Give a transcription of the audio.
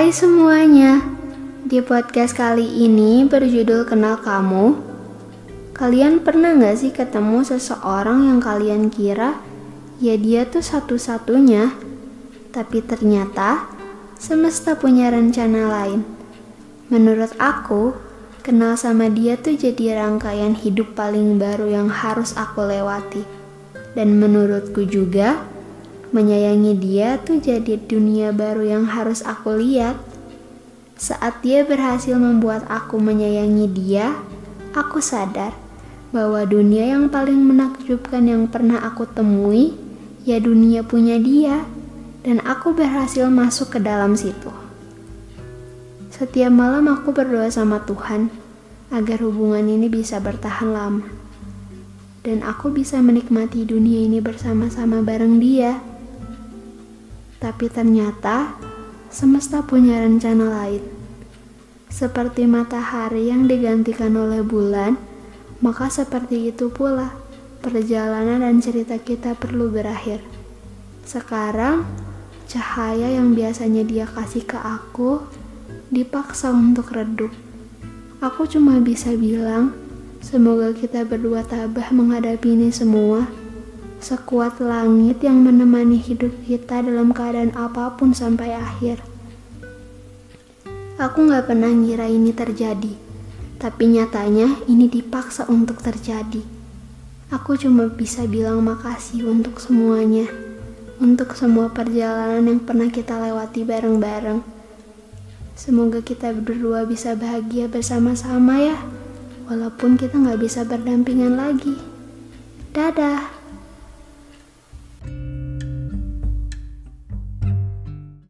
Hai semuanya, di podcast kali ini berjudul Kenal Kamu. Kalian pernah gak sih ketemu seseorang yang kalian kira ya dia tuh satu-satunya, tapi ternyata semesta punya rencana lain. Menurut aku, kenal sama dia tuh jadi rangkaian hidup paling baru yang harus aku lewati. Dan menurutku juga, Menyayangi dia tuh jadi dunia baru yang harus aku lihat. Saat dia berhasil membuat aku menyayangi dia, aku sadar bahwa dunia yang paling menakjubkan yang pernah aku temui ya dunia punya dia dan aku berhasil masuk ke dalam situ. Setiap malam aku berdoa sama Tuhan agar hubungan ini bisa bertahan lama. Dan aku bisa menikmati dunia ini bersama-sama bareng dia. Tapi ternyata semesta punya rencana lain. Seperti matahari yang digantikan oleh bulan, maka seperti itu pula perjalanan dan cerita kita perlu berakhir. Sekarang, cahaya yang biasanya dia kasih ke aku dipaksa untuk redup. Aku cuma bisa bilang, semoga kita berdua tabah menghadapi ini semua sekuat langit yang menemani hidup kita dalam keadaan apa pun sampai akhir. Aku gak pernah ngira ini terjadi, tapi nyatanya ini dipaksa untuk terjadi. Aku cuma bisa bilang makasih untuk semuanya, untuk semua perjalanan yang pernah kita lewati bareng-bareng. Semoga kita berdua bisa bahagia bersama-sama ya, walaupun kita gak bisa berdampingan lagi. Dadah.